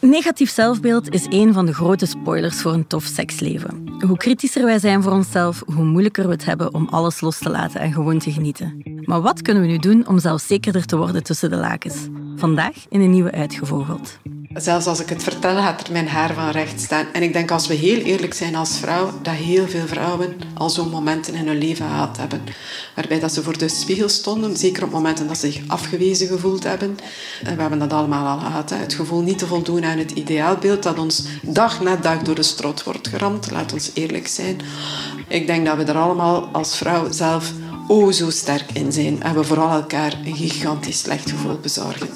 Negatief zelfbeeld is een van de grote spoilers voor een tof seksleven. Hoe kritischer wij zijn voor onszelf, hoe moeilijker we het hebben om alles los te laten en gewoon te genieten. Maar wat kunnen we nu doen om zelfzekerder te worden tussen de lakens? Vandaag in een nieuwe Uitgevogeld. Zelfs als ik het vertel, gaat er mijn haar van recht staan. En ik denk als we heel eerlijk zijn als vrouw, dat heel veel vrouwen al zo'n momenten in hun leven gehad hebben. Waarbij dat ze voor de spiegel stonden, zeker op momenten dat ze zich afgewezen gevoeld hebben. En we hebben dat allemaal al gehad. Het gevoel niet te voldoen aan het ideaalbeeld dat ons dag na dag door de strot wordt geramd. Laat ons eerlijk zijn. Ik denk dat we er allemaal als vrouw zelf o zo sterk in zijn. En we vooral elkaar een gigantisch slecht gevoel bezorgen.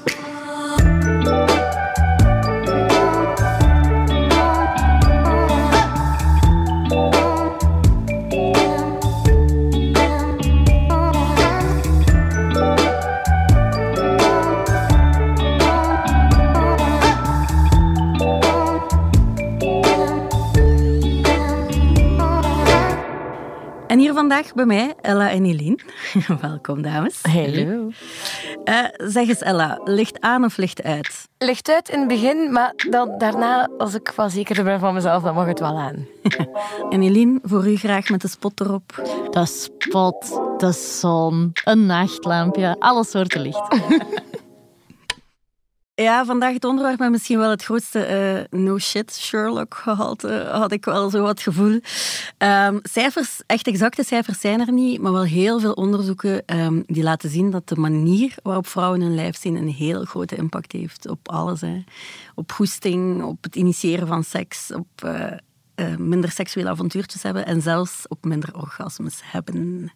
Hier vandaag bij mij Ella en Eline. Welkom, dames. Hallo. Uh, zeg eens, Ella, licht aan of licht uit? Licht uit in het begin, maar dan, daarna, als ik wel zeker ben van mezelf, dan mag het wel aan. en Eline, voor u graag met de spot erop? De spot, de zon, een nachtlampje, alle soorten licht. Ja, vandaag het onderwerp met misschien wel het grootste uh, no-shit Sherlock-gehalte, had ik wel zo wat gevoel. Um, cijfers, echt exacte cijfers zijn er niet, maar wel heel veel onderzoeken um, die laten zien dat de manier waarop vrouwen hun lijf zien een heel grote impact heeft op alles. Hè. Op goesting, op het initiëren van seks, op uh, uh, minder seksuele avontuurtjes hebben en zelfs op minder orgasmes hebben. Mm.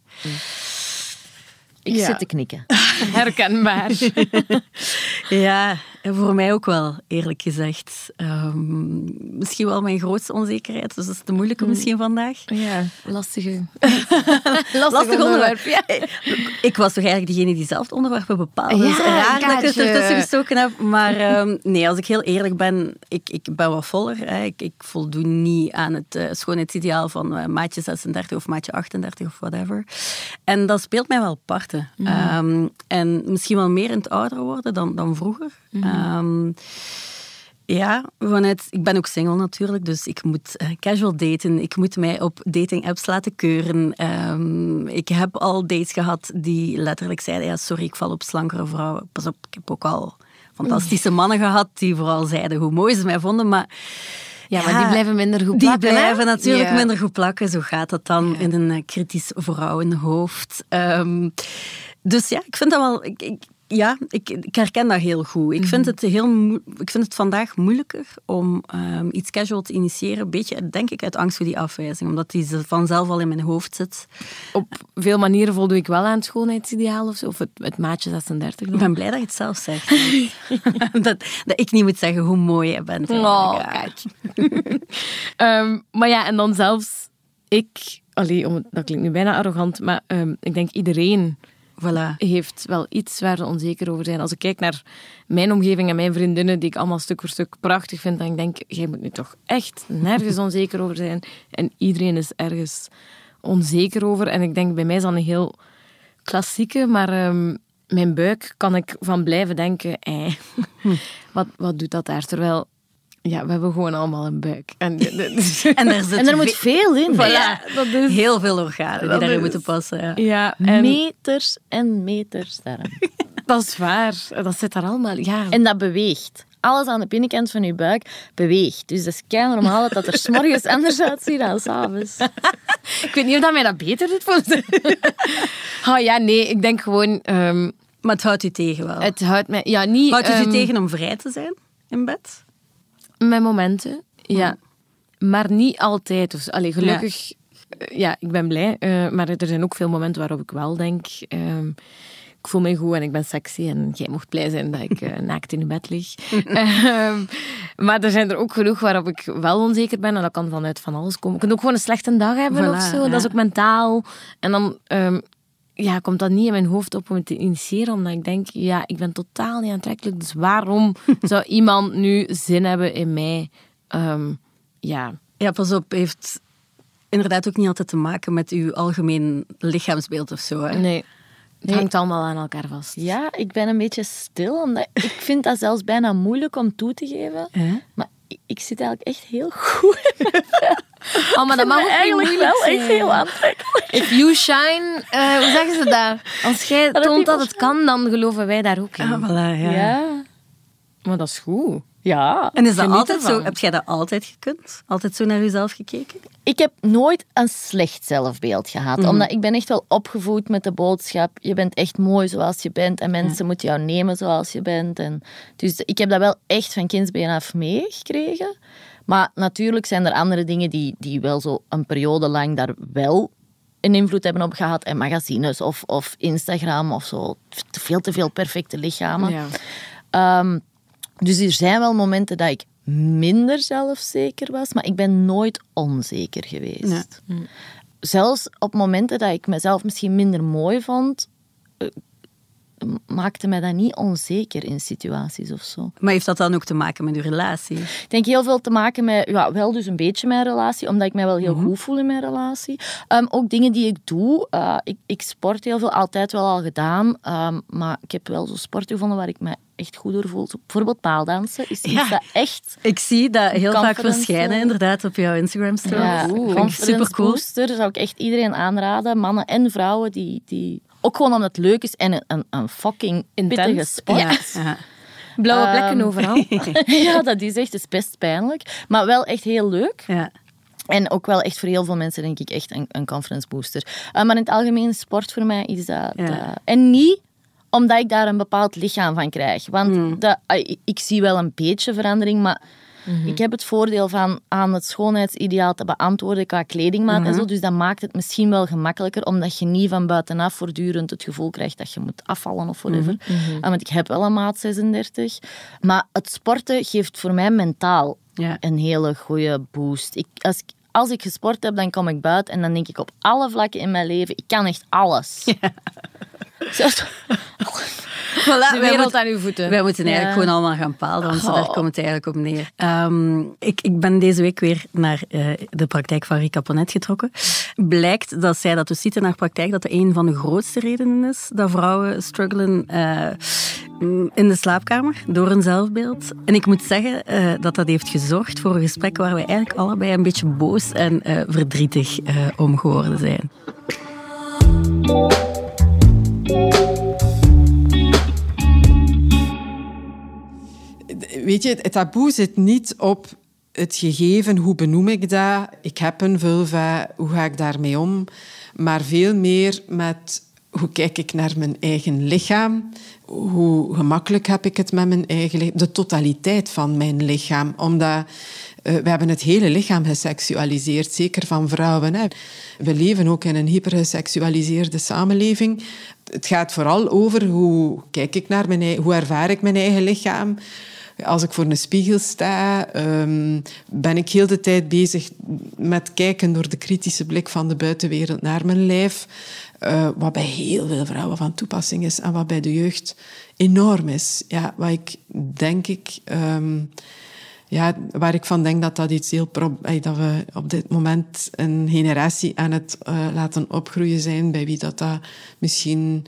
Ik ja. zit te knikken. Herkenbaar. ja, voor mij ook wel, eerlijk gezegd. Um, misschien wel mijn grootste onzekerheid, dus dat is te moeilijke mm. misschien vandaag. Ja, lastige, lastig, lastig onderwerp. Ja. Ik was toch eigenlijk degene die zelf het onderwerpen bepaalde. Ja, dus raar dat ik het ertussen gestoken heb. Maar um, nee, als ik heel eerlijk ben, ik, ik ben wat voller. Hè. Ik, ik voldoen niet aan het uh, schoonheidsideaal van uh, maatje 36 of maatje 38 of whatever. En dat speelt mij wel parten. Mm. Um, en misschien wel meer in het ouder worden dan, dan vroeger. Mm. Um, ja, vanuit, ik ben ook single natuurlijk, dus ik moet uh, casual daten. Ik moet mij op dating apps laten keuren. Um, ik heb al dates gehad die letterlijk zeiden: ja, sorry, ik val op slankere vrouwen. Pas op, ik heb ook al fantastische mannen gehad die vooral zeiden hoe mooi ze mij vonden, maar. Ja, maar die blijven minder goed plakken. Die blijven natuurlijk minder goed plakken. Zo gaat dat dan ja. in een kritisch vrouwenhoofd. Um, dus ja, ik vind dat wel. Ik, ik, ja, ik, ik, herken dat heel goed. Ik, vind het heel, ik vind het vandaag moeilijker om um, iets casual te initiëren. Een beetje, denk ik, uit angst voor die afwijzing. Omdat die vanzelf al in mijn hoofd zit. Op veel manieren voldoe ik wel aan het schoonheidsideaal of zo. Of het, het maatje 36. Ik ben blij dat je het zelf zegt. dat, dat ik niet moet zeggen hoe mooi je bent. Oh, kijk. um, maar ja, en dan zelfs ik... Allee, dat klinkt nu bijna arrogant, maar um, ik denk iedereen Voilà. heeft wel iets waar ze onzeker over zijn. Als ik kijk naar mijn omgeving en mijn vriendinnen, die ik allemaal stuk voor stuk prachtig vind, dan denk ik, jij moet nu toch echt nergens onzeker over zijn. En iedereen is ergens onzeker over. En ik denk, bij mij is dat een heel klassieke, maar um, mijn buik kan ik van blijven denken, eh, wat, wat doet dat daar? Terwijl ja, we hebben gewoon allemaal een buik. En, en, er, en er moet veel in. Ja, dat is... Heel veel organen die daarin moeten passen. Ja. ja en... Meters en meters daarin. dat is waar. Dat zit daar allemaal. Ja. En dat beweegt. Alles aan de binnenkant van je buik beweegt. Dus dat is kei normaal dat dat er s'morgens anders uitziet dan s'avonds. ik weet niet of dat mij dat beter doet. oh ja, nee. Ik denk gewoon... Um... Maar het houdt u tegen wel. Het houdt mij... Ja, niet... Houdt het um... u tegen om vrij te zijn in bed? Mijn momenten, ja. Maar niet altijd. Dus, allee, gelukkig, ja. ja. ik ben blij. Uh, maar er zijn ook veel momenten waarop ik wel denk... Uh, ik voel me goed en ik ben sexy en jij mocht blij zijn dat ik uh, naakt in je bed lig. uh, maar er zijn er ook genoeg waarop ik wel onzeker ben en dat kan vanuit van alles komen. Ik kan ook gewoon een slechte dag hebben voilà, of zo. Ja. Dat is ook mentaal. En dan um, ja, komt dat niet in mijn hoofd op om het te initiëren, omdat ik denk, ja, ik ben totaal niet aantrekkelijk, dus waarom zou iemand nu zin hebben in mij? Um, ja. ja, pas op, heeft inderdaad ook niet altijd te maken met uw algemeen lichaamsbeeld of zo. Hè? Nee. Het hangt allemaal aan elkaar vast. Ja, ik ben een beetje stil, omdat ik vind dat zelfs bijna moeilijk om toe te geven. Maar ik, zit eigenlijk echt heel goed. Oh, maar dat mag ook eigenlijk wel echt heel aantrekkelijk. If you shine, eh, hoe zeggen ze dat? Als jij toont dat het kan, dan geloven wij daar ook in. Ah, voilà, ja. Ja. Maar dat is goed. Ja. En is dat altijd ervan. zo? Heb jij dat altijd gekund? Altijd zo naar jezelf gekeken? Ik heb nooit een slecht zelfbeeld gehad. Omdat ik ben echt wel opgevoed met de boodschap... Je bent echt mooi zoals je bent. En mensen moeten jou nemen zoals je bent. En dus ik heb dat wel echt van kindsbeen af meegekregen. Maar natuurlijk zijn er andere dingen die, die wel zo een periode lang daar wel een invloed hebben op gehad. En magazines of, of Instagram of zo. Te Veel te veel perfecte lichamen. Ja. Ehm, dus er zijn wel momenten dat ik minder zelfzeker was, maar ik ben nooit onzeker geweest. Zelfs op momenten dat ik mezelf misschien minder mooi vond, eh, maakte mij dat niet onzeker in situaties of zo. Maar heeft dat dan ook te maken met uw relatie? Ik denk heel veel te maken met, ja, wel dus een beetje mijn relatie, omdat ik mij wel heel goed voel in mijn relatie. Ehm, ook dingen die ik doe. eh, ik, ik sport heel veel, altijd wel al gedaan. ehm, maar ik heb wel zo sport gevonden waar ik me echt goed door voel. Zo bijvoorbeeld paaldansen is Ja. dat echt... Ik zie dat heel vaak verschijnen inderdaad op jouw Instagram stories. Ja, ik confidence supercool. booster zou ik echt iedereen aanraden. Mannen en vrouwen die... die ook gewoon omdat het leuk is en een, een, een fucking pittige Intens. sport. Ja. Ja. Blauwe plekken Ehm, overal. ja, dat is echt is best pijnlijk. Maar wel echt heel leuk. Ja. En ook wel echt voor heel veel mensen, denk ik, echt een, een confidence booster. Uh, maar in het algemeen, sport voor mij is dat... Ja. dat- en niet omdat ik daar een bepaald lichaam van krijg. Want Hmm. dat, ik, ik zie wel een beetje verandering, maar Mhm. ik heb het voordeel van aan het schoonheidsideaal te beantwoorden qua kledingmaat en Mhm. zo. Dus dat maakt het misschien wel gemakkelijker, omdat je niet van buitenaf voortdurend het gevoel krijgt dat je moet afvallen of whatever. Ah, want ik heb wel een maat 36. Maar het sporten geeft voor mij mentaal Ja. een hele goede boost. Ik, als, ik, als ik gesport heb, dan kom ik buiten en dan denk ik op alle vlakken in mijn leven, ik kan echt alles. Zelfs- Voilà, De wereld aan uw voeten. Wij moeten eigenlijk Ja. gewoon allemaal gaan paaldansen. Daar Oh. komt het eigenlijk op neer. Ehm, ik, ik ben deze week weer naar eh, de praktijk van Rika Ponet getrokken. Blijkt dat zij dat dus ziet in haar praktijk, dat dat een van de grootste redenen is dat vrouwen struggelen eh, in de slaapkamer door hun zelfbeeld. En ik moet zeggen eh, dat dat heeft gezorgd voor een gesprek waar we eigenlijk allebei een beetje boos en verdrietig om geworden zijn. Weet je, het taboe zit niet op het gegeven, hoe benoem ik dat? Ik heb een vulva, hoe ga ik daarmee om? Maar veel meer met hoe kijk ik naar mijn eigen lichaam? Hoe gemakkelijk heb ik het met mijn eigen lichaam? De totaliteit van mijn lichaam. Omdat eh, we hebben het hele lichaam geseksualiseerd, zeker van vrouwen. We leven ook in een hypergeseksualiseerde samenleving. Het gaat vooral over hoe kijk ik naar mijn hoe ervaar ik mijn eigen lichaam. Als ik voor een spiegel sta, ehm, ben ik heel de tijd bezig met kijken door de kritische blik van de buitenwereld naar mijn lijf. Eh, wat bij heel veel vrouwen van toepassing is en wat bij de jeugd enorm is. Ja, ik denk ik, ehm, ja, waar ik van denk dat dat iets heel dat we op dit moment een generatie aan het eh, laten opgroeien zijn bij wie dat, dat misschien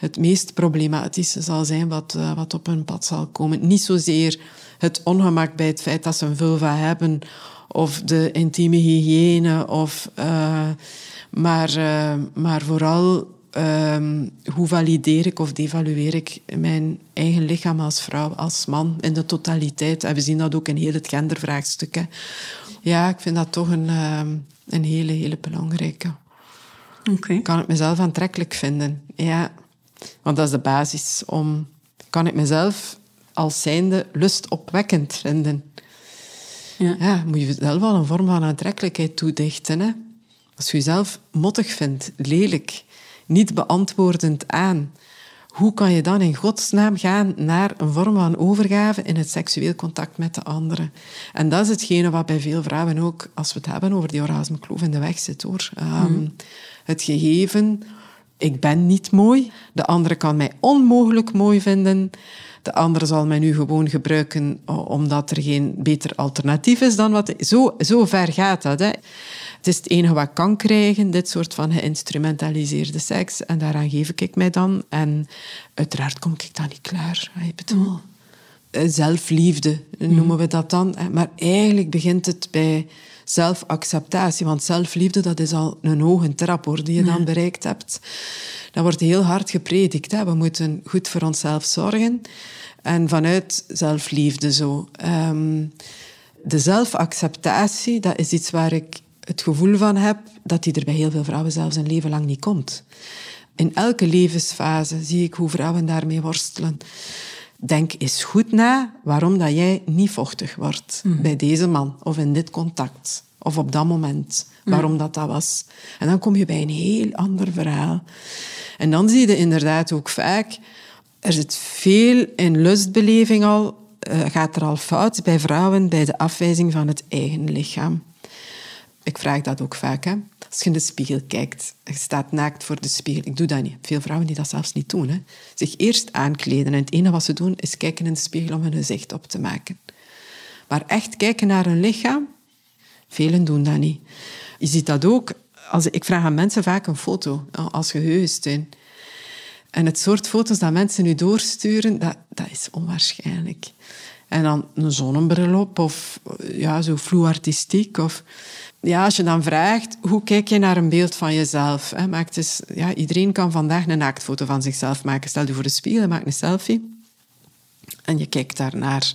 het meest problematische zal zijn wat, eh, wat op hun pad zal komen. Niet zozeer het ongemak bij het feit dat ze een vulva hebben of de intieme hygiëne, of, eh, maar, eh, maar vooral ehm, hoe valideer ik of devalueer ik mijn eigen lichaam als vrouw, als man in de totaliteit. En we zien dat ook in heel het gendervraagstuk. Hè. Ja, ik vind dat toch een, ehm, een hele, hele belangrijke. Oké. Kan ik mezelf aantrekkelijk vinden? Ja, want dat is de basis om... Kan ik mezelf als zijnde lustopwekkend vinden? Ja. Ja, moet je jezelf wel een vorm van aantrekkelijkheid toedichten. Hè? Als je jezelf mottig vindt, lelijk, niet beantwoordend aan, hoe kan je dan in godsnaam gaan naar een vorm van overgave in het seksueel contact met de anderen? En dat is hetgene wat bij veel vrouwen ook, als we het hebben over die orgasmekloof, in de weg zit. hoor. Ehm, Het gegeven, ik ben niet mooi, de andere kan mij onmogelijk mooi vinden. De andere zal mij nu gewoon gebruiken omdat er geen beter alternatief is dan wat... Zo, zo ver gaat dat. Hè. Het is het enige wat ik kan krijgen, dit soort van geïnstrumentaliseerde seks. En daaraan geef ik mij dan. En uiteraard kom ik dan niet klaar. Ik bedoel, eh, zelfliefde noemen we dat dan. Maar eigenlijk begint het bij zelfacceptatie. Want zelfliefde, dat is al een hoge trap hoor, die je dan bereikt hebt. Dat wordt heel hard gepredikt. Hè. We moeten goed voor onszelf zorgen. En vanuit zelfliefde zo. Ehm, de zelfacceptatie, dat is iets waar ik het gevoel van heb dat die er bij heel veel vrouwen zelfs een leven lang niet komt. In elke levensfase zie ik hoe vrouwen daarmee worstelen. Denk eens goed na waarom dat jij niet vochtig wordt mhm. bij deze man of in dit contact of op dat moment. Waarom dat dat was. En dan kom je bij een heel ander verhaal. En dan zie je inderdaad ook vaak, er zit veel in lustbeleving al, uh, gaat er al fout bij vrouwen bij de afwijzing van het eigen lichaam. Ik vraag dat ook vaak. Hè. Als je in de spiegel kijkt, je staat naakt voor de spiegel. Ik doe dat niet. Veel vrouwen die dat zelfs niet doen. Hè. Zich eerst aankleden. En het enige wat ze doen, is kijken in de spiegel om hun gezicht op te maken. Maar echt kijken naar hun lichaam, velen doen dat niet. Je ziet dat ook. Als, ik vraag aan mensen vaak een foto als geheugensteun. En het soort foto's dat mensen nu doorsturen, dat, dat is onwaarschijnlijk. En dan een zonnebril op of ja, zo vloe-artistiek. Of ja, als je dan vraagt, hoe kijk je naar een beeld van jezelf? Hè? Maak dus, ja, iedereen kan vandaag een naaktfoto van zichzelf maken. Stel je voor de spiegel, maak een selfie. En je kijkt daarnaar.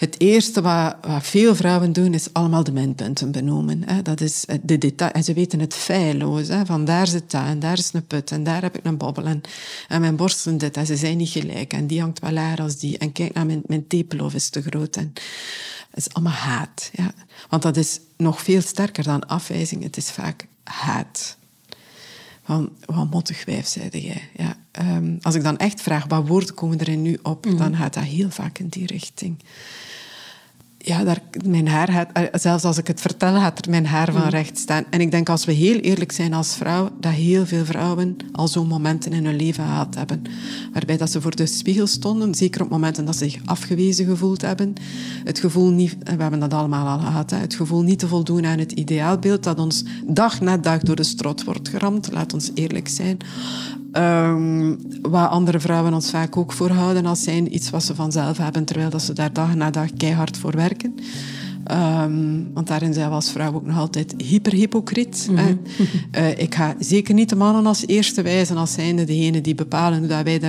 Het eerste wat, wat, veel vrouwen doen, is allemaal de minpunten benoemen. Hè. Dat is de detail. En ze weten het feilloos. Hè. Van daar zit dat, en daar is een put, en daar heb ik een bobbel, en, mijn borsten dit, en ze zijn niet gelijk, en die hangt wel lager als die, en kijk naar mijn, mijn tepelhoofd is te groot. En, het is allemaal haat. Ja. Want dat is nog veel sterker dan afwijzing. Het is vaak haat. Van, wat mottig wijf, zeide jij. Ja. Um, als ik dan echt vraag, wat woorden komen er nu op? Mm. Dan gaat dat heel vaak in die richting ja, daar, mijn haar gaat, eh, zelfs als ik het vertel, gaat er mijn haar van mm. recht staan. En ik denk als we heel eerlijk zijn als vrouw, dat heel veel vrouwen al zo'n momenten in hun leven gehad hebben. Waarbij dat ze voor de spiegel stonden, zeker op momenten dat ze zich afgewezen gevoeld hebben. Het gevoel niet, we hebben dat allemaal al gehad, hè, het gevoel niet te voldoen aan het ideaalbeeld dat ons dag na dag door de strot wordt geramd, laat ons eerlijk zijn. Um, wat andere vrouwen ons vaak ook voorhouden als zijn iets wat ze vanzelf hebben, terwijl dat ze daar dag na dag keihard voor werken. Um, want daarin zijn we als vrouw ook nog altijd hyperhypocriet. Mm -hmm. uh, ik ga zeker niet de mannen als eerste wijzen als zijnde degene die bepalen hoe dat wij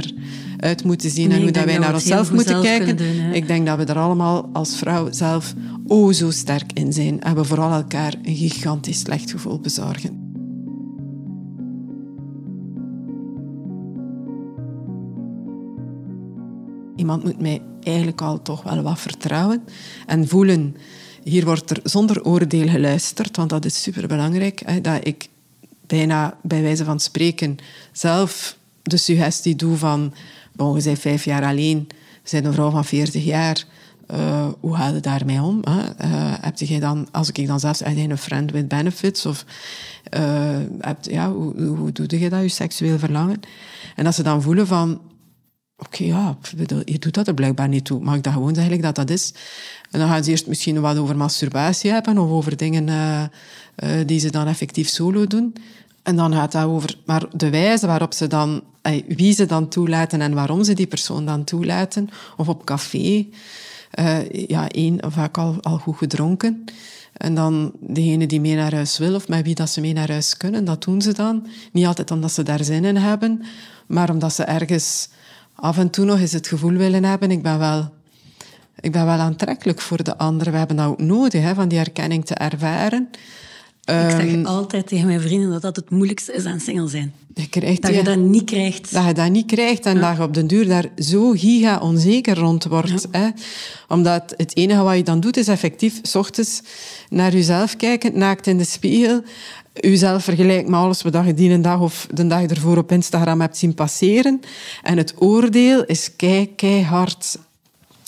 eruit moeten zien nee, en hoe dat wij naar onszelf moeten kijken. Doen, ik denk dat we er allemaal als vrouw zelf o zo sterk in zijn en we vooral elkaar een gigantisch slecht gevoel bezorgen. Iemand moet mij eigenlijk al toch wel wat vertrouwen en voelen. Hier wordt er zonder oordeel geluisterd, want dat is superbelangrijk. Hè, dat ik bijna bij wijze van spreken zelf de suggestie doe van... Bon, bent vijf jaar alleen, je bent een vrouw van 40 jaar... Uh, hoe ga je daarmee om? Hè? Uh, heb je dan, als ik dan zelfs een friend with benefits? Of heb, ja, hoe, hoe doe je dat, je seksueel verlangen? En dat ze dan voelen van, Oké, ja, je doet dat er blijkbaar niet toe. Mag ik dat gewoon zeggen dat dat is? En dan gaan ze eerst misschien wat over masturbatie hebben of over dingen uh, uh, die ze dan effectief solo doen. En dan gaat dat over maar de wijze waarop ze dan, uh, wie ze dan toelaten en waarom ze die persoon dan toelaten. Of op café, ja, één, vaak al, al goed gedronken. En dan degene die mee naar huis wil of met wie dat ze mee naar huis kunnen, dat doen ze dan. Niet altijd omdat ze daar zin in hebben, maar omdat ze ergens af en toe nog eens het gevoel willen hebben, ik ben wel, ik ben wel aantrekkelijk voor de ander. We hebben dat ook nodig, hè, van die erkenning te ervaren. Ik zeg ehm, altijd tegen mijn vrienden dat dat het moeilijkste is aan single zijn. Je krijgt, dat je dat niet krijgt. Dat je dat niet krijgt en dat je op den duur daar zo giga onzeker rond wordt. Hè? Omdat het enige wat je dan doet is effectief s ochtends naar jezelf kijken, naakt in de spiegel uzelf vergelijkt met alles wat je die een dag of de dag ervoor op Instagram hebt zien passeren. En het oordeel is kei, keihard.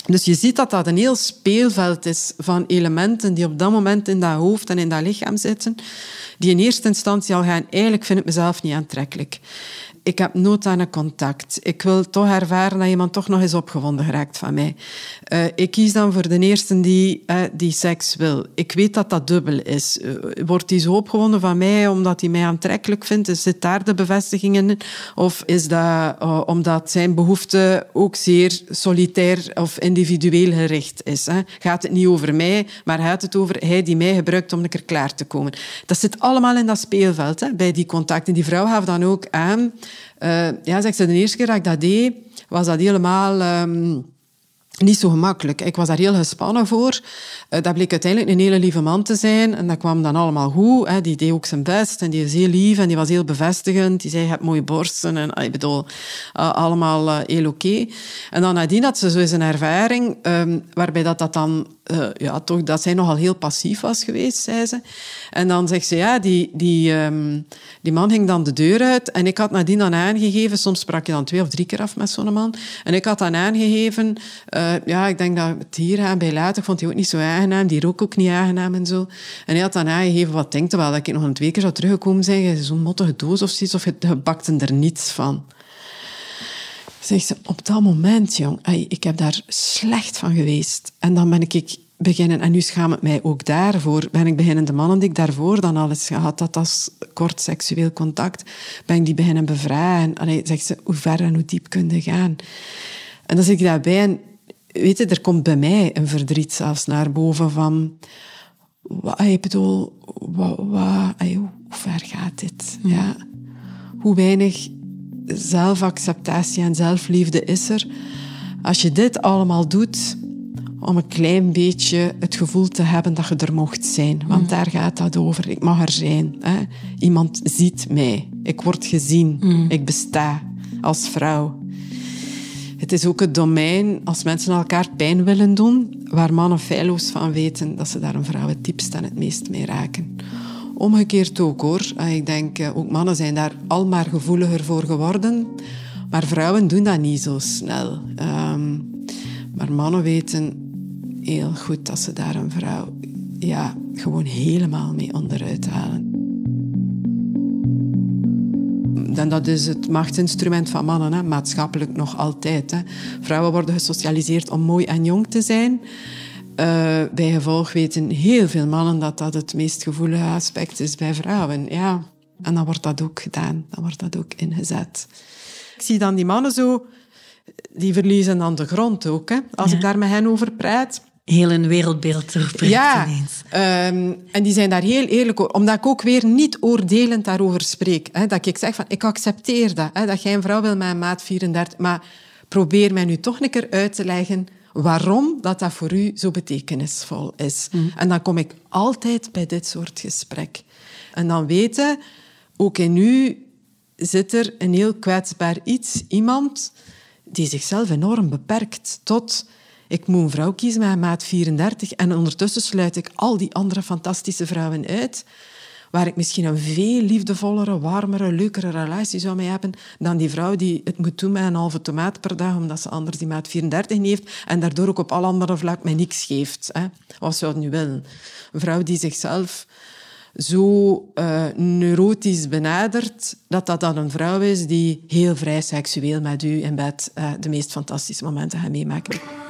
Dus je ziet dat dat een heel speelveld is van elementen die op dat moment in dat hoofd en in dat lichaam zitten, die in eerste instantie al gaan, eigenlijk vind ik mezelf niet aantrekkelijk. Ik heb nood aan een contact. Ik wil toch ervaren dat iemand toch nog eens opgewonden geraakt van mij. Uh, ik kies dan voor de eerste die, die seks wil. Ik weet dat dat dubbel is. Uh, wordt hij zo opgewonden van mij omdat hij mij aantrekkelijk vindt? Zit daar de bevestiging in? Of is dat omdat zijn behoefte ook zeer solitair of individueel gericht is? Hè? Gaat het niet over mij, maar gaat het over hij die mij gebruikt om keer klaar te komen? Dat zit allemaal in dat speelveld, hè, bij die contacten. Die vrouw gaf dan ook aan... Uh, ja, zegt ze, de eerste keer dat ik dat deed, was dat helemaal... Um, niet zo gemakkelijk. Ik was daar heel gespannen voor. Uh, dat bleek uiteindelijk een hele lieve man te zijn. En dat kwam dan allemaal goed. Die deed ook zijn best. En die is heel lief en die was heel bevestigend. Die zei, je hebt mooie borsten. En ik bedoel, uh, allemaal uh, heel oké. En dan nadien had ze zo eens een ervaring um, waarbij dat, dat dan... ja, toch, dat zij nogal heel passief was geweest, zei ze. En dan zegt ze, ja, die, die, um, die man ging dan de deur uit. En ik had nadien dan aangegeven... Soms sprak je dan twee of drie keer af met zo'n man. En ik had dan aangegeven... ja, ik denk dat het hier aan bij later, ik vond hij ook niet zo aangenaam, die rook ook niet aangenaam en zo. En hij had dan aangegeven, wat denkt wel, dat ik nog een twee keer zou teruggekomen zijn, zo'n mottige doos of zoiets, of je, bakte er niets van. Zegt ze, op dat moment, jong, ik heb daar slecht van geweest. En dan ben ik beginnen, en nu schaam ik mij ook daarvoor, ben ik beginnen de mannen die ik daarvoor dan al eens gehad had als kort seksueel contact, ben ik die beginnen bevragen. Allee, zegt ze, hoe ver en hoe diep kun je gaan? En dan zit ik daarbij en weet je, er komt bij mij een verdriet zelfs naar boven van... Wat, ik bedoel, wat, wat, hoe ver gaat dit? Mm. Ja. Hoe weinig zelfacceptatie en zelfliefde is er als je dit allemaal doet om een klein beetje het gevoel te hebben dat je er mocht zijn. Want mm. daar gaat dat over. Ik mag er zijn. Hè? Iemand ziet mij. Ik word gezien. Mm. Ik besta als vrouw. Het is ook het domein, als mensen elkaar pijn willen doen, waar mannen feilloos van weten dat ze daar een vrouw het diepst en het meest mee raken. Omgekeerd ook hoor. Ah, ik denk, eh, ook mannen zijn daar al maar gevoeliger voor geworden. Maar vrouwen doen dat niet zo snel. Um, maar mannen weten heel goed dat ze daar een vrouw ja, gewoon helemaal mee onderuit halen. En dat is het machtsinstrument van mannen, hè, maatschappelijk nog altijd. Hè. Vrouwen worden gesocialiseerd om mooi en jong te zijn. Uh, bij gevolg weten heel veel mannen dat dat het meest gevoelige aspect is bij vrouwen. Ja. En dan wordt dat ook gedaan, dan wordt dat ook ingezet. Ik zie dan die mannen zo, die verliezen dan de grond ook. Hè. Als ik daar met hen over praat, heel een wereldbeeld erop ja, um, en die zijn daar heel eerlijk over. Omdat ik ook weer niet oordelend daarover spreek. Hè, dat ik zeg van, ik accepteer dat. Hè, dat jij een vrouw wil met een maat 34. Maar probeer mij nu toch een keer uit te leggen waarom dat, dat voor u zo betekenisvol is. Mm. En dan kom ik altijd bij dit soort gesprek. En dan weten, ook in u zit er een heel kwetsbaar iets. Iemand die zichzelf enorm beperkt tot ik moet een vrouw kiezen met maat 34 en ondertussen sluit ik al die andere fantastische vrouwen uit waar ik misschien een veel liefdevollere, warmere, leukere relatie zou mee hebben dan die vrouw die het moet doen met een halve tomaat per dag, omdat ze anders die maat 34 niet heeft en daardoor ook op alle andere vlakken mij niks geeft. Hè. Wat zou nu willen? Een vrouw die zichzelf zo uh, neurotisch benadert, dat dat dan een vrouw is die heel vrij seksueel met u in bed uh, de meest fantastische momenten gaat meemaken.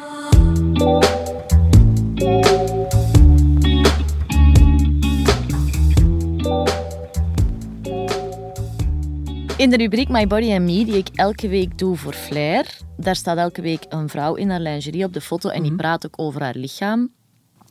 In de rubriek My Body and Me, die ik elke week doe voor Flair, daar staat elke week een vrouw in haar lingerie op de foto en die mhm. praat ook over haar lichaam.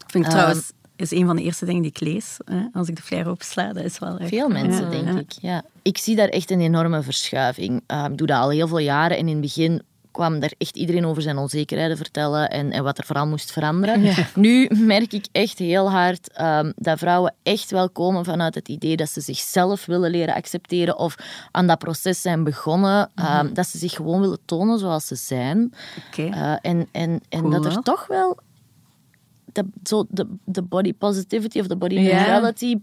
Vind ik um, trouwens is een van de eerste dingen die ik lees. Hè? Als ik de Flair opsla, dat is wel echt... Veel mensen, denk ik. Ja. Ik zie daar echt een enorme verschuiving. Uh, ik doe dat al heel veel jaren en in het begin kwam er echt iedereen over zijn onzekerheden vertellen en, en wat er vooral moest veranderen. Nu merk ik echt heel hard um, dat vrouwen echt wel komen vanuit het idee dat ze zichzelf willen leren accepteren of aan dat proces zijn begonnen. Um, Dat ze zich gewoon willen tonen zoals ze zijn. Okay. Uh, en en, en dat er toch wel de, zo de, de body positivity of de body neutrality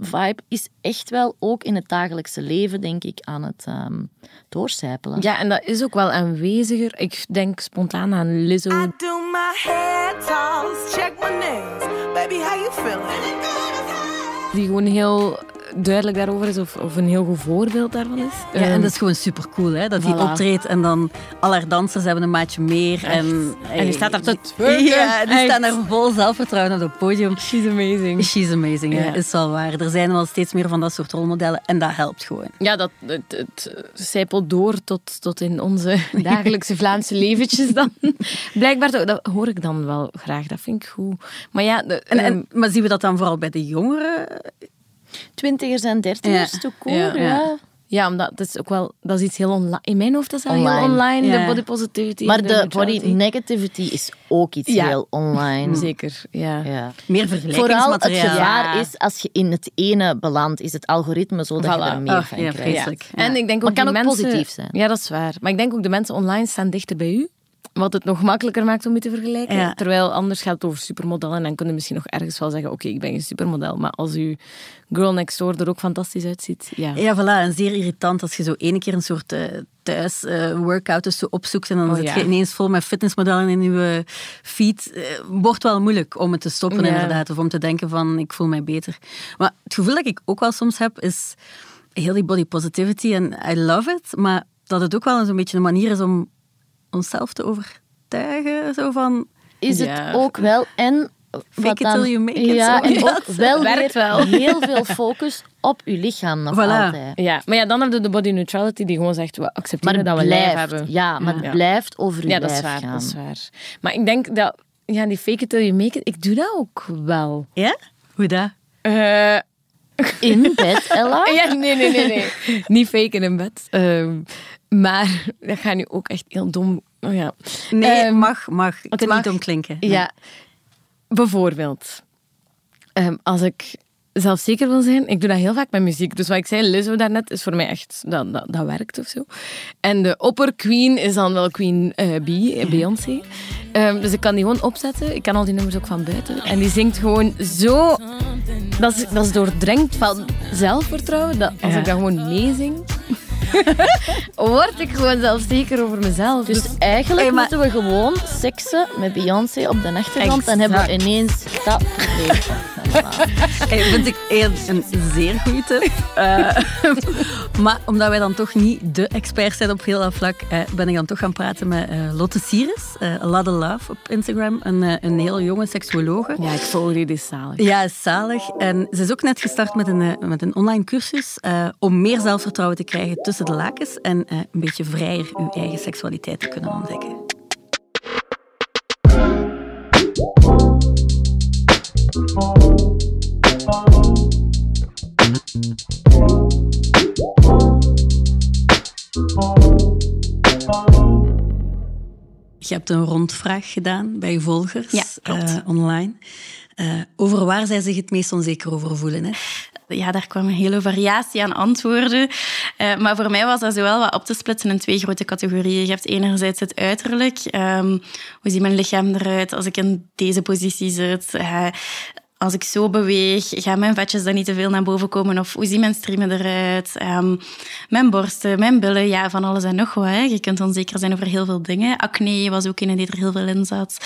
vibe is echt wel ook in het dagelijkse leven, denk ik, aan het um, doorcijpelen. Ja, en dat is ook wel aanweziger. Ik denk spontaan aan Lizzo. I do my hair toss, check my nails. Baby, how you feeling? Die gewoon heel duidelijk daarover is of, of een heel goed voorbeeld daarvan is. Ja, en Ehm, dat is gewoon super cool, hè? Dat hij Voilà. optreedt en dan al haar dansers hebben een maatje meer. En, En die staat daar te twerken. Ja, die Echt. staan daar vol zelfvertrouwen op het podium. She's amazing. She's amazing, ja. Ja. is wel waar. Er zijn wel steeds meer van dat soort rolmodellen en dat helpt gewoon. Ja, dat, het, het zijpelt door tot, tot in onze dagelijkse Vlaamse leventjes dan. Blijkbaar, toch, dat hoor ik dan wel graag. Dat vind ik goed. Maar ja, de, En, ehm, en, maar zien we dat dan vooral bij de jongeren? Twintigers en dertigers, Ja. toch cool, Ja. ja. ja, omdat het is ook wel... Dat is iets heel online. In mijn hoofd is dat heel Online. online, Ja. de body positivity. Maar de body negativity is ook iets Ja. heel online. Zeker, ja. Ja. Meer Vooral het vergelijkingsmateriaal. gevaar Ja. is, als je in het ene belandt, is het algoritme zo dat je er meer Oh, van ja, krijgt. En ik denk Maar ook kan ook mensen, positief zijn. Ja, dat is waar. Maar ik denk ook de mensen online staan dichter bij u. Wat het nog makkelijker maakt om je te vergelijken. Ja. Terwijl anders gaat het over supermodellen. En dan kun je misschien nog ergens wel zeggen: Oké, ik ben geen supermodel. Maar als uw girl next door er ook fantastisch uitziet. Ja. Ja, voilà. En zeer irritant als je zo ene keer een soort eh, thuis eh, workout dus zo opzoekt en dan Oh, zit ja. je ineens vol met fitnessmodellen in je feed. Eh, wordt wel moeilijk om het te stoppen Ja. inderdaad. Of om te denken van, ik voel mij beter. Maar het gevoel dat ik ook wel soms heb, is heel die body positivity en I love it. Maar dat het ook wel zo'n beetje een manier is om onszelf te overtuigen. Zo van, Is Ja. het ook wel en Fake wat it dan, till you make it, ja, zo. en ook wel werkt weer wel. heel veel focus op je lichaam nog Voilà. altijd. Ja, maar ja, dan hebben we de body neutrality die gewoon zegt: We accepteren dat we lijf blijft, hebben. ja, maar het blijft over je Ja, dat is lijf waar. gaan. Dat is waar. Maar ik denk dat ja, die fake it till you make it, ik doe dat ook wel. ja? Hoe dat? Eh, In bed, Ella? Ja, nee, nee, nee. nee. Niet faken in bed. Ehm, maar dat gaat nu ook echt heel dom. Oh, ja. Nee, Ehm, mag, mag. Het mag niet om klinken. Ja, bijvoorbeeld. ehm, als ik zelfzeker wil zijn, ik doe dat heel vaak met muziek. Dus wat ik zei, Lizzo daarnet, is voor mij echt, dat, dat, dat werkt of zo. En de opperqueen is dan wel Queen eh B, eh, Beyoncé. Ehm, dus ik kan die gewoon opzetten. Ik kan al die nummers ook van buiten. En die zingt gewoon zo... Dat is, dat is doordrenkt van zelfvertrouwen. Dat als Ja. ik dat gewoon meezing... word ik gewoon zelfzeker over mezelf. Dus Dus eigenlijk Hey, maar- moeten we gewoon seksen met Beyoncé op de achtergrond. Dan hebben we ineens dat probleem. Hey, vind ik een zeer goede tip. Eh, maar omdat wij dan toch niet de experts zijn op heel dat vlak, eh, ben ik dan toch gaan praten met eh, Lotte Lot of Love op Instagram. Een, een heel jonge seksuologe. ja, ik volg die, die is zalig. Ja, is zalig. En ze is ook net gestart met een, met een online cursus om meer zelfvertrouwen te krijgen tussen de lakens en een beetje vrijer uw eigen seksualiteit te kunnen ontdekken. Je hebt een rondvraag gedaan bij je volgers Ja, eh, online. Eh, over waar zij zich het meest onzeker over voelen. Hè? Ja, daar kwam een hele variatie aan antwoorden. Eh, maar voor mij was dat zo wel wat op te splitsen in twee grote categorieën. Je hebt enerzijds het uiterlijk. Ehm, hoe ziet mijn lichaam eruit als ik in deze positie zit? Als ik zo beweeg, gaan mijn vetjes dan niet te veel naar boven komen? Of hoe zien mijn striemen eruit? Ehm, mijn borsten, mijn billen, ja, van alles en nog wat. Hè. Je kunt onzeker zijn over heel veel dingen. Acne was ook een die er heel veel in zat.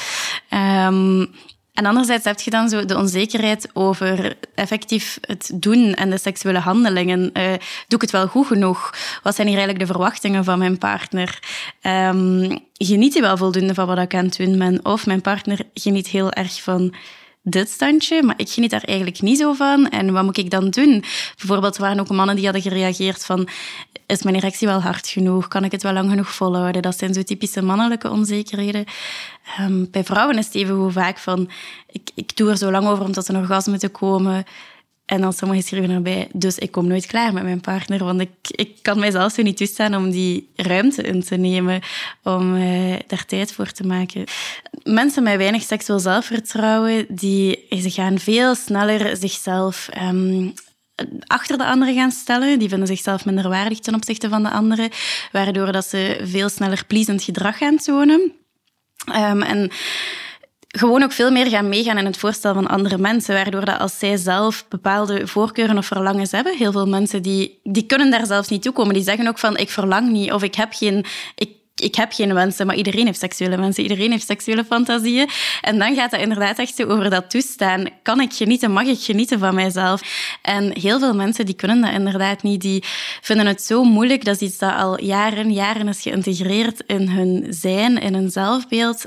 Ehm, en anderzijds heb je dan zo de onzekerheid over effectief het doen en de seksuele handelingen. Eh, doe ik het wel goed genoeg? Wat zijn hier eigenlijk de verwachtingen van mijn partner? Ehm, geniet hij wel voldoende van wat ik aan het doen ben? Of mijn partner geniet heel erg van dit standje, maar ik geniet daar eigenlijk niet zo van. En wat moet ik dan doen? Bijvoorbeeld, waren ook mannen die hadden gereageerd van... Is mijn erectie wel hard genoeg? Kan ik het wel lang genoeg volhouden? Dat zijn zo typische mannelijke onzekerheden. Ehm, bij vrouwen is het even hoe vaak van... Ik, ik doe er zo lang over om tot een orgasme te komen... En dan sommigen schrijven erbij, dus ik kom nooit klaar met mijn partner, want ik, ik kan mijzelf zo niet toestaan om die ruimte in te nemen, om eh, daar tijd voor te maken. Mensen met weinig seksueel zelfvertrouwen, die, ze gaan veel sneller zichzelf ehm, achter de anderen gaan stellen. Die vinden zichzelf minder waardig ten opzichte van de anderen, waardoor dat ze veel sneller pleasend gedrag gaan tonen. Ehm, en gewoon ook veel meer gaan meegaan in het voorstel van andere mensen, waardoor dat als zij zelf bepaalde voorkeuren of verlangens hebben, heel veel mensen die, die kunnen daar zelfs niet toe komen. Die zeggen ook van, ik verlang niet, of ik heb geen... ik heb geen wensen, maar iedereen heeft seksuele wensen, iedereen heeft seksuele fantasieën. En dan gaat het inderdaad echt over dat toestaan. Kan ik genieten, mag ik genieten van mijzelf? En heel veel mensen die kunnen dat inderdaad niet. Die vinden het zo moeilijk. Dat is iets dat al jaren, jaren is geïntegreerd in hun zijn, in hun zelfbeeld.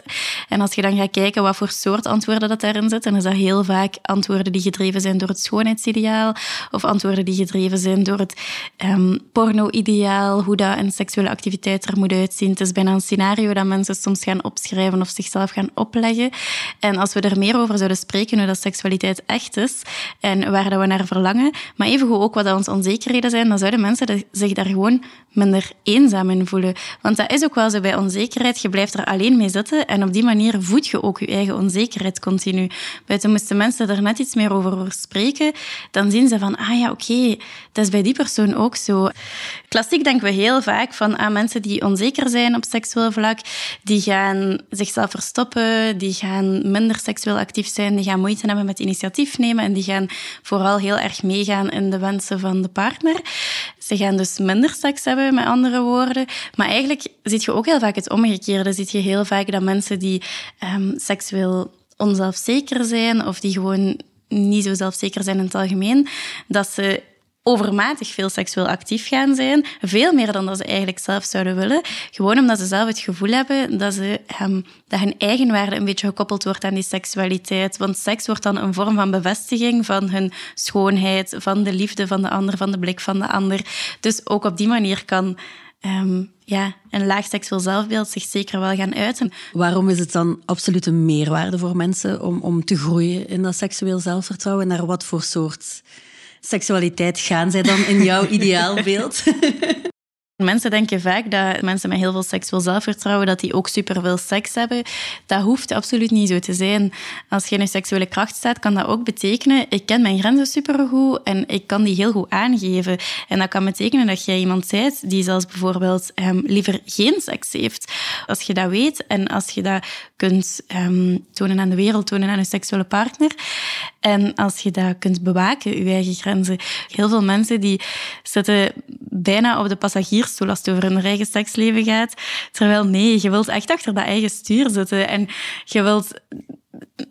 En als je dan gaat kijken wat voor soort antwoorden dat daarin zit, dan is dat heel vaak antwoorden die gedreven zijn door het schoonheidsideaal of antwoorden die gedreven zijn door het um, porno-ideaal, hoe dat een seksuele activiteit er moet uitzien het is bijna een scenario dat mensen soms gaan opschrijven of zichzelf gaan opleggen. En als we er meer over zouden spreken, hoe dat seksualiteit echt is en waar dat we naar verlangen, maar evengoed ook wat dat onze onzekerheden zijn, dan zouden mensen zich daar gewoon minder eenzaam in voelen. Want dat is ook wel zo bij onzekerheid. Je blijft er alleen mee zitten en op die manier voed je ook je eigen onzekerheid continu. Buiten moesten mensen er net iets meer over spreken, dan zien ze van, ah ja, oké, dat is bij die persoon ook zo. Klassiek denken we heel vaak van ah, mensen die onzeker zijn op seksueel vlak, die gaan zichzelf verstoppen, die gaan minder seksueel actief zijn, die gaan moeite hebben met initiatief nemen en die gaan vooral heel erg meegaan in de wensen van de partner. Ze gaan dus minder seks hebben, met andere woorden. Maar eigenlijk zie je ook heel vaak het omgekeerde. Zie je heel vaak dat mensen die um, seksueel onzelfzeker zijn of die gewoon niet zo zelfzeker zijn in het algemeen, dat ze overmatig veel seksueel actief gaan zijn. Veel meer dan dat ze eigenlijk zelf zouden willen. Gewoon omdat ze zelf het gevoel hebben dat, ze, um, dat hun eigenwaarde een beetje gekoppeld wordt aan die seksualiteit. Want seks wordt dan een vorm van bevestiging van hun schoonheid, van de liefde van de ander, van de blik van de ander. Dus ook op die manier kan... Um, ja, een laag seksueel zelfbeeld zich zeker wel gaan uiten. Waarom is het dan absoluut een meerwaarde voor mensen om, om te groeien in dat seksueel zelfvertrouwen? Naar wat voor soort seksualiteit gaan zij dan in jouw ideaalbeeld? Mensen denken vaak dat mensen met heel veel seksueel zelfvertrouwen dat die ook superveel seks hebben. Dat hoeft absoluut niet zo te zijn. Als je in een seksuele kracht staat, kan dat ook betekenen ik ken mijn grenzen supergoed en ik kan die heel goed aangeven. En dat kan betekenen dat jij iemand bent die zelfs bijvoorbeeld um, liever geen seks heeft. Als je dat weet en als je dat kunt um, tonen aan de wereld, tonen aan je seksuele partner en als je dat kunt bewaken, je eigen grenzen. Heel veel mensen die zitten bijna op de passagiersstoel als het over hun eigen seksleven gaat. Terwijl nee, je wilt echt achter dat eigen stuur zitten. En je wilt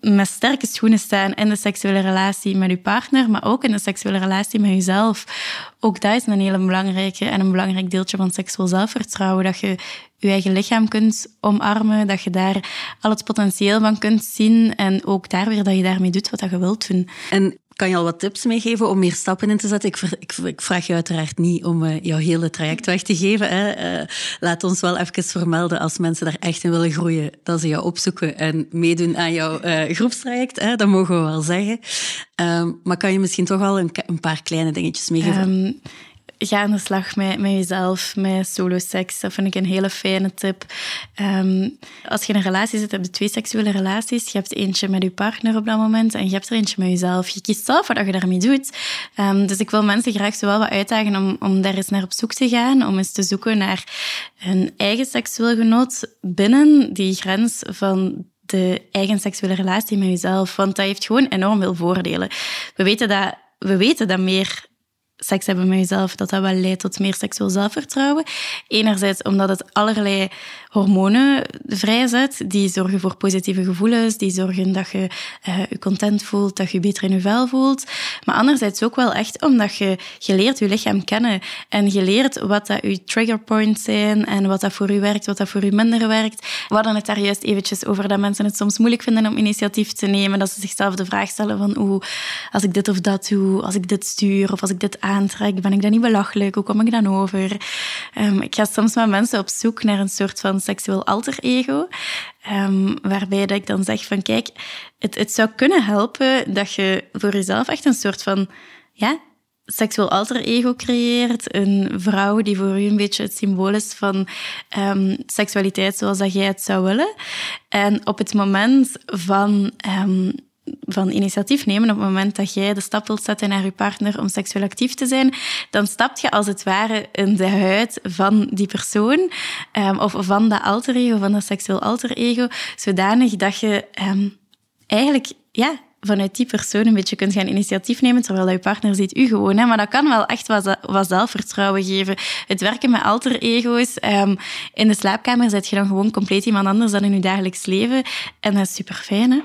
met sterke schoenen staan in de seksuele relatie met je partner, maar ook in de seksuele relatie met jezelf. Ook dat is een hele belangrijke en een belangrijk deeltje van seksueel zelfvertrouwen. Dat je je eigen lichaam kunt omarmen, dat je daar al het potentieel van kunt zien en ook daar weer dat je daarmee doet wat je wilt doen. En kan je al wat tips meegeven om meer stappen in te zetten? Ik, ik, vraag je uiteraard niet om uh, jouw hele traject weg te geven. Hè. Uh, laat ons wel even vermelden als mensen daar echt in willen groeien, dat ze jou opzoeken en meedoen aan jouw uh, groepstraject. Hè. Dat mogen we wel zeggen. Ehm, maar kan je misschien toch al een, een paar kleine dingetjes meegeven? Um, ga aan de slag met, met jezelf, met solo-seks. Dat vind ik een hele fijne tip. Um, als je in een relatie zit, heb je twee seksuele relaties. Je hebt eentje met je partner op dat moment en je hebt er eentje met jezelf. Je kiest zelf wat je daarmee doet. Um, dus ik wil mensen graag zo wel wat uitdagen om, om daar eens naar op zoek te gaan, om eens te zoeken naar hun eigen seksueel genot binnen die grens van de eigen seksuele relatie met jezelf. Want dat heeft gewoon enorm veel voordelen. We weten dat, we weten dat meer seks hebben met jezelf, dat dat wel leidt tot meer seksueel zelfvertrouwen. Enerzijds omdat het allerlei hormonen vrijzet, die zorgen voor positieve gevoelens, die zorgen dat je uh, je content voelt, dat je beter in je vel voelt. Maar anderzijds ook wel echt omdat je, je leert je lichaam kennen en je leert wat dat je trigger points zijn en wat dat voor u werkt, wat dat voor u minder werkt. We hadden het daar juist eventjes over dat mensen het soms moeilijk vinden om initiatief te nemen, dat ze zichzelf de vraag stellen van hoe als ik dit of dat doe, als ik dit stuur of als ik dit aantrek, ben ik dan niet belachelijk? Hoe kom ik dan over? Um, ik ga soms met mensen op zoek naar een soort van seksueel alter ego. Um, waarbij dat ik dan zeg van kijk, het, het zou kunnen helpen dat je voor jezelf echt een soort van ja, seksueel alter ego creëert. Een vrouw die voor u een beetje het symbool is van um, seksualiteit zoals dat jij het zou willen. En op het moment van van initiatief nemen op het moment dat jij de stap wilt zetten naar je partner om seksueel actief te zijn, dan stap je als het ware in de huid van die persoon um, of van dat alter ego, van dat seksueel alter ego, zodanig dat je um, eigenlijk ja, vanuit die persoon een beetje kunt gaan initiatief nemen, terwijl je partner ziet u gewoon. Hè. Maar dat kan wel echt wat, zelfvertrouwen geven. Het werken met alter ego's. Um, in de slaapkamer zet je dan gewoon compleet iemand anders dan in je dagelijks leven. En dat is super fijn, hè?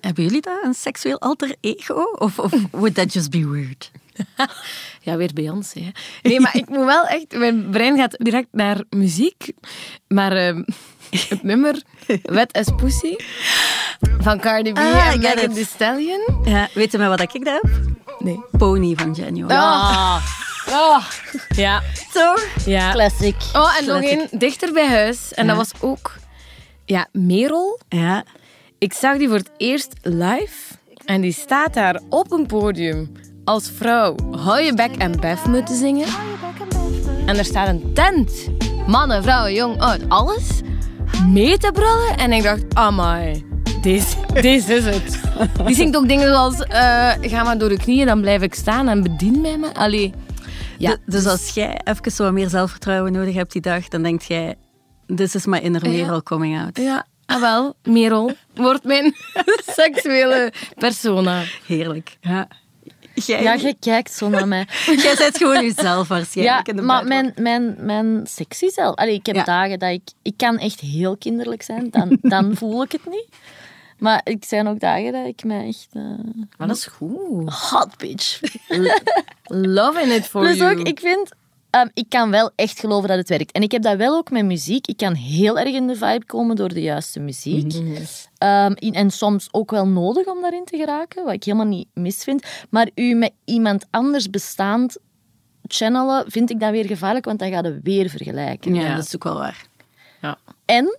Hebben jullie dat, een seksueel alter ego? Of, of would that just be weird? ja, weer Beyoncé. Hè. Nee, maar ik moet wel echt... Mijn brein gaat direct naar muziek. Maar uh, het nummer Wet as Pussy van Cardi B ah, en Megan Thee Stallion. Ja, weet je maar wat ik daar heb? Nee. Pony van. Ah. Oh. Ja. Zo. Ja. Classic. Oh, en nog één dichter bij huis. En dat was ook... Ja, Merel. Ja. Ik zag die voor het eerst live. En die staat daar op een podium als vrouw hou je bek en bef moeten zingen. En er staat een tent. Mannen, vrouwen, jong, oud, alles. Mee te brullen. En ik dacht, amai, deze, deze is het. Die zingt ook dingen zoals, uh, ga maar door de knieën, dan blijf ik staan en bedien mij me. Allee. Ja, dus als jij even zo meer zelfvertrouwen nodig hebt die dag, dan denk jij, this is my inner Merel coming out. Ja, ah wel, Merel wordt mijn seksuele persona. Heerlijk. Ja. Jij... Ja, kijkt zo naar mij. Jij bent gewoon jezelf waarschijnlijk. Ja, maar mijn, mijn, mijn sexy zelf. Allee, ik heb dagen dat ik... Ik kan echt heel kinderlijk zijn. Dan, dan voel ik het niet. Maar ik zijn ook dagen dat ik me echt... Uh, maar dat is goed. Hot bitch. Loving it for dus you. Ook, ik vind Ehm, ik kan wel echt geloven dat het werkt. En ik heb dat wel ook met muziek. Ik kan heel erg in de vibe komen door de juiste muziek. Mhm. Ehm, en soms ook wel nodig om daarin te geraken, wat ik helemaal niet mis vind. Maar u met iemand anders bestaand channelen, vind ik dat weer gevaarlijk, want dan gaat het weer vergelijken. Ja, dat is ook wel waar. Ja. En,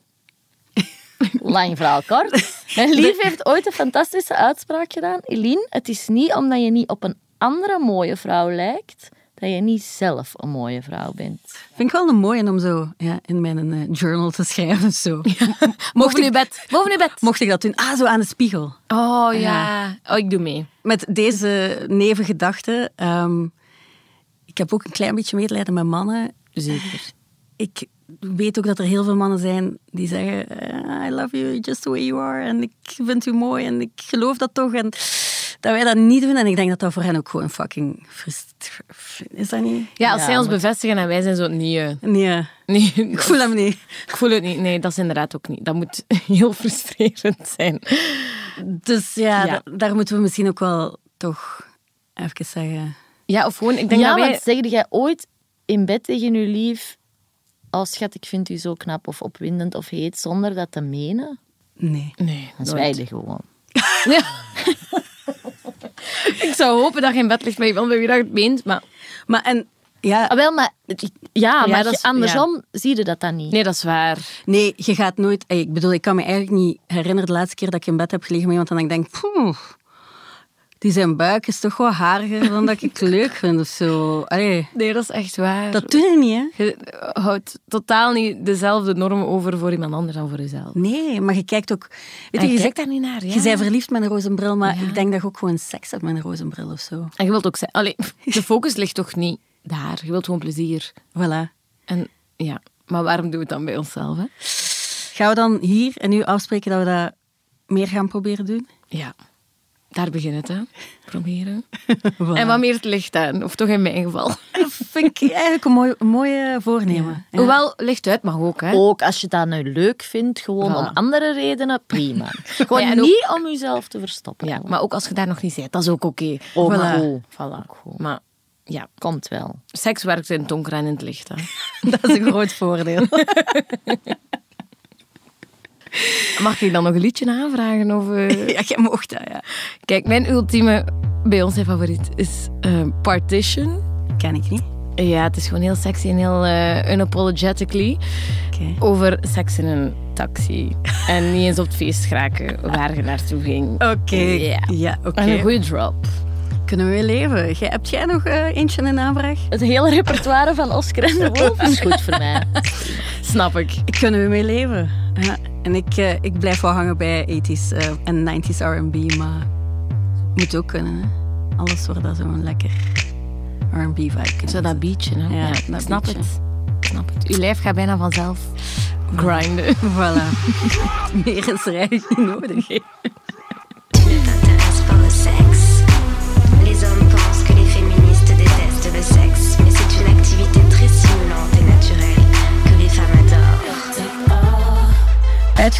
lang verhaal kort, mijn lief heeft ooit een fantastische uitspraak gedaan. Eline, het is niet omdat je niet op een andere mooie vrouw lijkt dat je niet zelf een mooie vrouw bent. Vind ik wel een mooie om zo ja, in mijn uh, journal te schrijven. Zo. mocht ik, bed. boven je bed. Mocht ik dat doen? Ah, zo aan de spiegel. Oh ja. Oh, ik doe mee. Met deze nevengedachte. Um, ik heb ook een klein beetje medelijden met mannen. Zeker. Ik weet ook dat er heel veel mannen zijn die zeggen: ah, I love you just the way you are. En ik vind u mooi en ik geloof dat toch. En dat wij dat niet doen. En ik denk dat dat voor hen ook gewoon fucking Is dat niet? Ja, als zij ons bevestigen en wij zijn zo nee. Nee. nee ik voel hem niet. Ik voel het niet. Nee, dat is inderdaad ook niet. Dat moet heel frustrerend zijn. Dus ja, daar moeten we misschien ook wel toch even zeggen. Ja, of gewoon, ik denk ja, dat wij... want zeg jij ooit in bed tegen je lief... Oh schat, ik vind u zo knap of opwindend of heet, zonder dat te menen? Nee. Nee, Dan zwijgen gewoon. Ja. ik zou hopen dat je in bed ligt met iemand bij wie dat het meent, maar... Maar en... Ja, ah, wel, maar, ja, maar dat is, andersom zie je dat dan niet. Nee, dat is waar. Nee, je gaat nooit... Ik bedoel, ik kan me eigenlijk niet herinneren de laatste keer dat ik in bed heb gelegen met iemand en ik denk... Poeh, die zijn buik is toch wel hariger dan dat ik leuk vind of zo. Nee, dat is echt waar. Dat doe je niet, hè? Je houdt totaal niet dezelfde normen over voor iemand anders dan voor jezelf. Nee, maar je kijkt ook... Weet je, je, kijkt daar niet naar, ja. Je bent verliefd met een roze bril, maar ik denk dat je ook gewoon seks hebt met een roze bril of zo. En je wilt ook zeggen... Allee, de focus ligt toch niet daar. Je wilt gewoon plezier. Voilà. En ja, maar waarom doen we het dan bij onszelf, hè? Gaan we dan hier en nu afspreken dat we dat meer gaan proberen doen? Ja. Daar begint het, hè. Proberen. En wat meer het licht aan. Of toch in mijn geval. Dat vind ik eigenlijk een mooi, mooie voornemen. Ja. Hoewel, licht uit mag ook, hè. Ook als je dat nu leuk vindt, gewoon om andere redenen, prima. gewoon niet om jezelf te verstoppen. Ja, maar ook als je daar nog niet bent, dat is ook oké. Okay. Ook voilà. goed. Voilà. Maar ja, komt wel. Seks werkt in het donker en in het licht. Hè. dat is een groot voordeel. Mag ik dan nog een liedje aanvragen? Of, uh... Ja, jij mocht dat, ja. Kijk, mijn ultieme bij ons favoriet is uh, Partition. Ken ik niet. Ja, het is gewoon heel sexy en heel uh, unapologetically. Okay. Over seks in een taxi. en niet eens op het feest geraken waar je naartoe ging. Oké. Okay. Ja, oké. Okay. een goede drop. Kunnen we weer leven? Heb jij nog uh, eentje in aanvraag? Het hele repertoire van Oscar en de Wolf is goed voor mij. Snap ik. Kunnen we mee leven? Ja. En ik, uh, ik blijf wel hangen bij 80s uh, en 90s R&B, maar moet ook kunnen. Hè? Alles wordt dat zo'n lekker R&B vibe. Zo dat beatje, hè? Ja, dat snap beatje. het. snap het. Uw lijf gaat bijna vanzelf grinden. Voilà. Meer is er eigenlijk niet nodig.